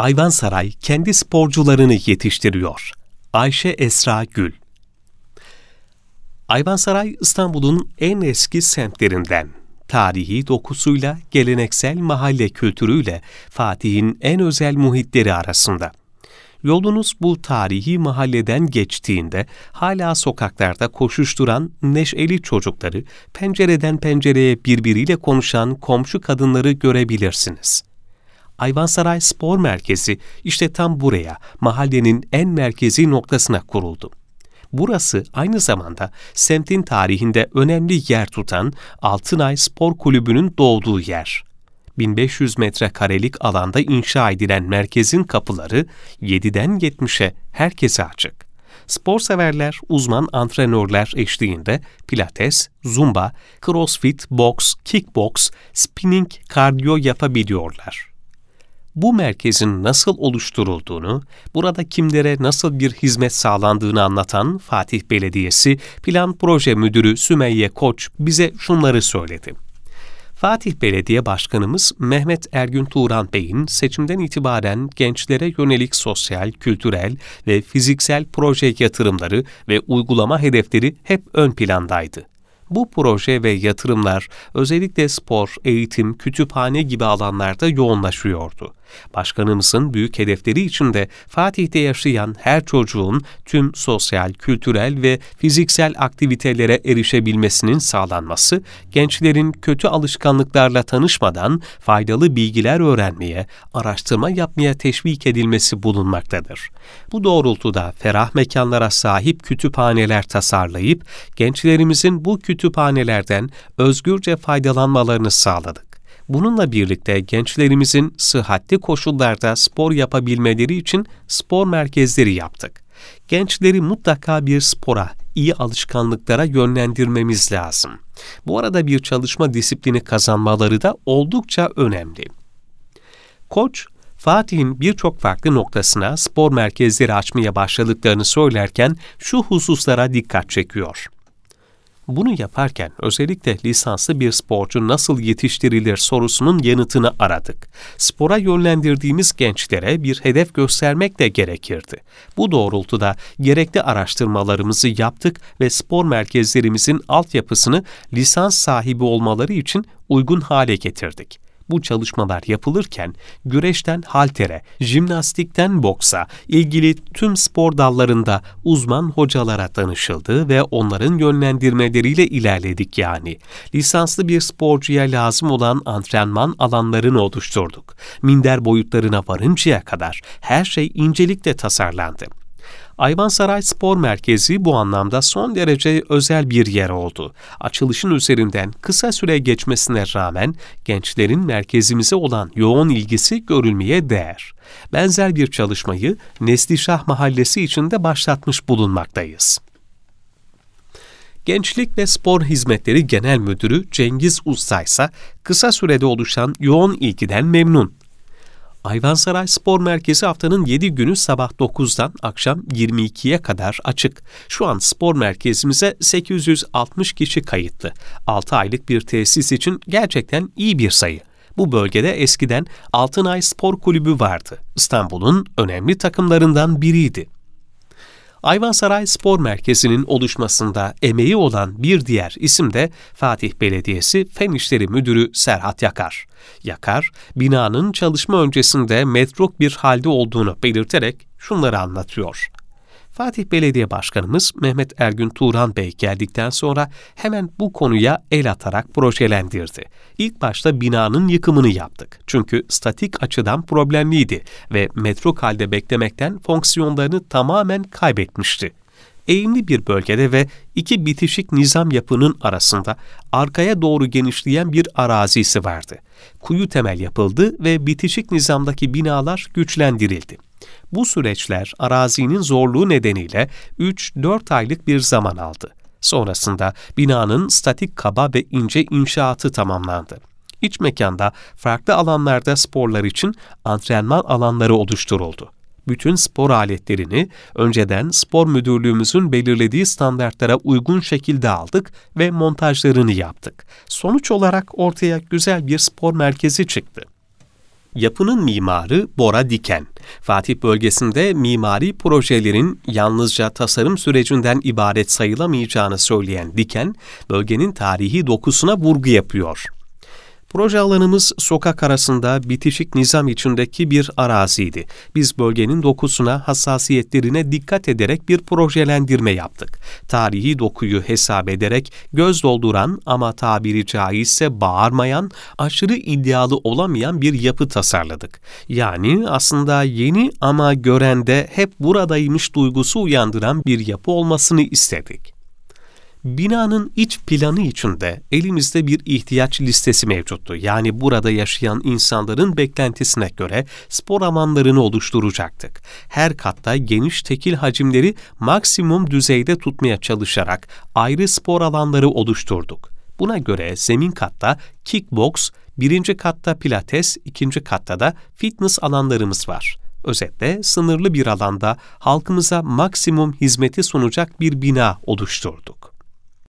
Ayvansaray kendi sporcularını yetiştiriyor. Ayşe Esra Gül Ayvansaray İstanbul'un en eski semtlerinden. Tarihi dokusuyla, geleneksel mahalle kültürüyle Fatih'in en özel muhitleri arasında. Yolunuz bu tarihi mahalleden geçtiğinde hala sokaklarda koşuşturan neşeli çocukları, pencereden pencereye birbiriyle konuşan komşu kadınları görebilirsiniz. Ayvansaray Spor Merkezi işte tam buraya, mahallenin en merkezi noktasına kuruldu. Burası aynı zamanda semtin tarihinde önemli yer tutan Altınay Spor Kulübü'nün doğduğu yer. 1500 metrekarelik alanda inşa edilen merkezin kapıları 7'den 70'e herkese açık. Spor severler, uzman antrenörler eşliğinde pilates, zumba, crossfit, boks, kickboks, spinning, kardiyo yapabiliyorlar bu merkezin nasıl oluşturulduğunu, burada kimlere nasıl bir hizmet sağlandığını anlatan Fatih Belediyesi Plan Proje Müdürü Sümeyye Koç bize şunları söyledi. Fatih Belediye Başkanımız Mehmet Ergün Turan Bey'in seçimden itibaren gençlere yönelik sosyal, kültürel ve fiziksel proje yatırımları ve uygulama hedefleri hep ön plandaydı. Bu proje ve yatırımlar özellikle spor, eğitim, kütüphane gibi alanlarda yoğunlaşıyordu. Başkanımızın büyük hedefleri içinde Fatih'te yaşayan her çocuğun tüm sosyal, kültürel ve fiziksel aktivitelere erişebilmesinin sağlanması, gençlerin kötü alışkanlıklarla tanışmadan faydalı bilgiler öğrenmeye, araştırma yapmaya teşvik edilmesi bulunmaktadır. Bu doğrultuda ferah mekanlara sahip kütüphaneler tasarlayıp gençlerimizin bu kütüphanelerden özgürce faydalanmalarını sağladık. Bununla birlikte gençlerimizin sıhhatli koşullarda spor yapabilmeleri için spor merkezleri yaptık. Gençleri mutlaka bir spora, iyi alışkanlıklara yönlendirmemiz lazım. Bu arada bir çalışma disiplini kazanmaları da oldukça önemli. Koç, Fatih'in birçok farklı noktasına spor merkezleri açmaya başladıklarını söylerken şu hususlara dikkat çekiyor. Bunu yaparken özellikle lisanslı bir sporcu nasıl yetiştirilir sorusunun yanıtını aradık. Spora yönlendirdiğimiz gençlere bir hedef göstermek de gerekirdi. Bu doğrultuda gerekli araştırmalarımızı yaptık ve spor merkezlerimizin altyapısını lisans sahibi olmaları için uygun hale getirdik. Bu çalışmalar yapılırken güreşten haltere, jimnastikten boksa ilgili tüm spor dallarında uzman hocalara danışıldı ve onların yönlendirmeleriyle ilerledik yani. Lisanslı bir sporcuya lazım olan antrenman alanlarını oluşturduk. Minder boyutlarına varıncaya kadar her şey incelikle tasarlandı. Ayvansaray Spor Merkezi bu anlamda son derece özel bir yer oldu. Açılışın üzerinden kısa süre geçmesine rağmen gençlerin merkezimize olan yoğun ilgisi görülmeye değer. Benzer bir çalışmayı Neslişah Mahallesi içinde başlatmış bulunmaktayız. Gençlik ve Spor Hizmetleri Genel Müdürü Cengiz Usta ise kısa sürede oluşan yoğun ilgiden memnun. Ayvansaray Spor Merkezi haftanın 7 günü sabah 9'dan akşam 22'ye kadar açık. Şu an spor merkezimize 860 kişi kayıtlı. 6 aylık bir tesis için gerçekten iyi bir sayı. Bu bölgede eskiden Altınay Spor Kulübü vardı. İstanbul'un önemli takımlarından biriydi. Ayvansaray Spor Merkezi'nin oluşmasında emeği olan bir diğer isim de Fatih Belediyesi Fen İşleri Müdürü Serhat Yakar. Yakar, binanın çalışma öncesinde metruk bir halde olduğunu belirterek şunları anlatıyor. Fatih Belediye Başkanımız Mehmet Ergün Turan Bey geldikten sonra hemen bu konuya el atarak projelendirdi. İlk başta binanın yıkımını yaptık. Çünkü statik açıdan problemliydi ve metruk halde beklemekten fonksiyonlarını tamamen kaybetmişti eğimli bir bölgede ve iki bitişik nizam yapının arasında arkaya doğru genişleyen bir arazisi vardı. Kuyu temel yapıldı ve bitişik nizamdaki binalar güçlendirildi. Bu süreçler arazinin zorluğu nedeniyle 3-4 aylık bir zaman aldı. Sonrasında binanın statik kaba ve ince inşaatı tamamlandı. İç mekanda farklı alanlarda sporlar için antrenman alanları oluşturuldu. Bütün spor aletlerini önceden spor müdürlüğümüzün belirlediği standartlara uygun şekilde aldık ve montajlarını yaptık. Sonuç olarak ortaya güzel bir spor merkezi çıktı. Yapının mimarı Bora Diken. Fatih bölgesinde mimari projelerin yalnızca tasarım sürecinden ibaret sayılamayacağını söyleyen Diken, bölgenin tarihi dokusuna vurgu yapıyor. Proje alanımız sokak arasında bitişik nizam içindeki bir araziydi. Biz bölgenin dokusuna, hassasiyetlerine dikkat ederek bir projelendirme yaptık. Tarihi dokuyu hesap ederek göz dolduran ama tabiri caizse bağırmayan, aşırı iddialı olamayan bir yapı tasarladık. Yani aslında yeni ama görende hep buradaymış duygusu uyandıran bir yapı olmasını istedik. Binanın iç planı içinde elimizde bir ihtiyaç listesi mevcuttu. Yani burada yaşayan insanların beklentisine göre spor alanlarını oluşturacaktık. Her katta geniş tekil hacimleri maksimum düzeyde tutmaya çalışarak ayrı spor alanları oluşturduk. Buna göre zemin katta kickbox, birinci katta pilates, ikinci katta da fitness alanlarımız var. Özetle sınırlı bir alanda halkımıza maksimum hizmeti sunacak bir bina oluşturduk.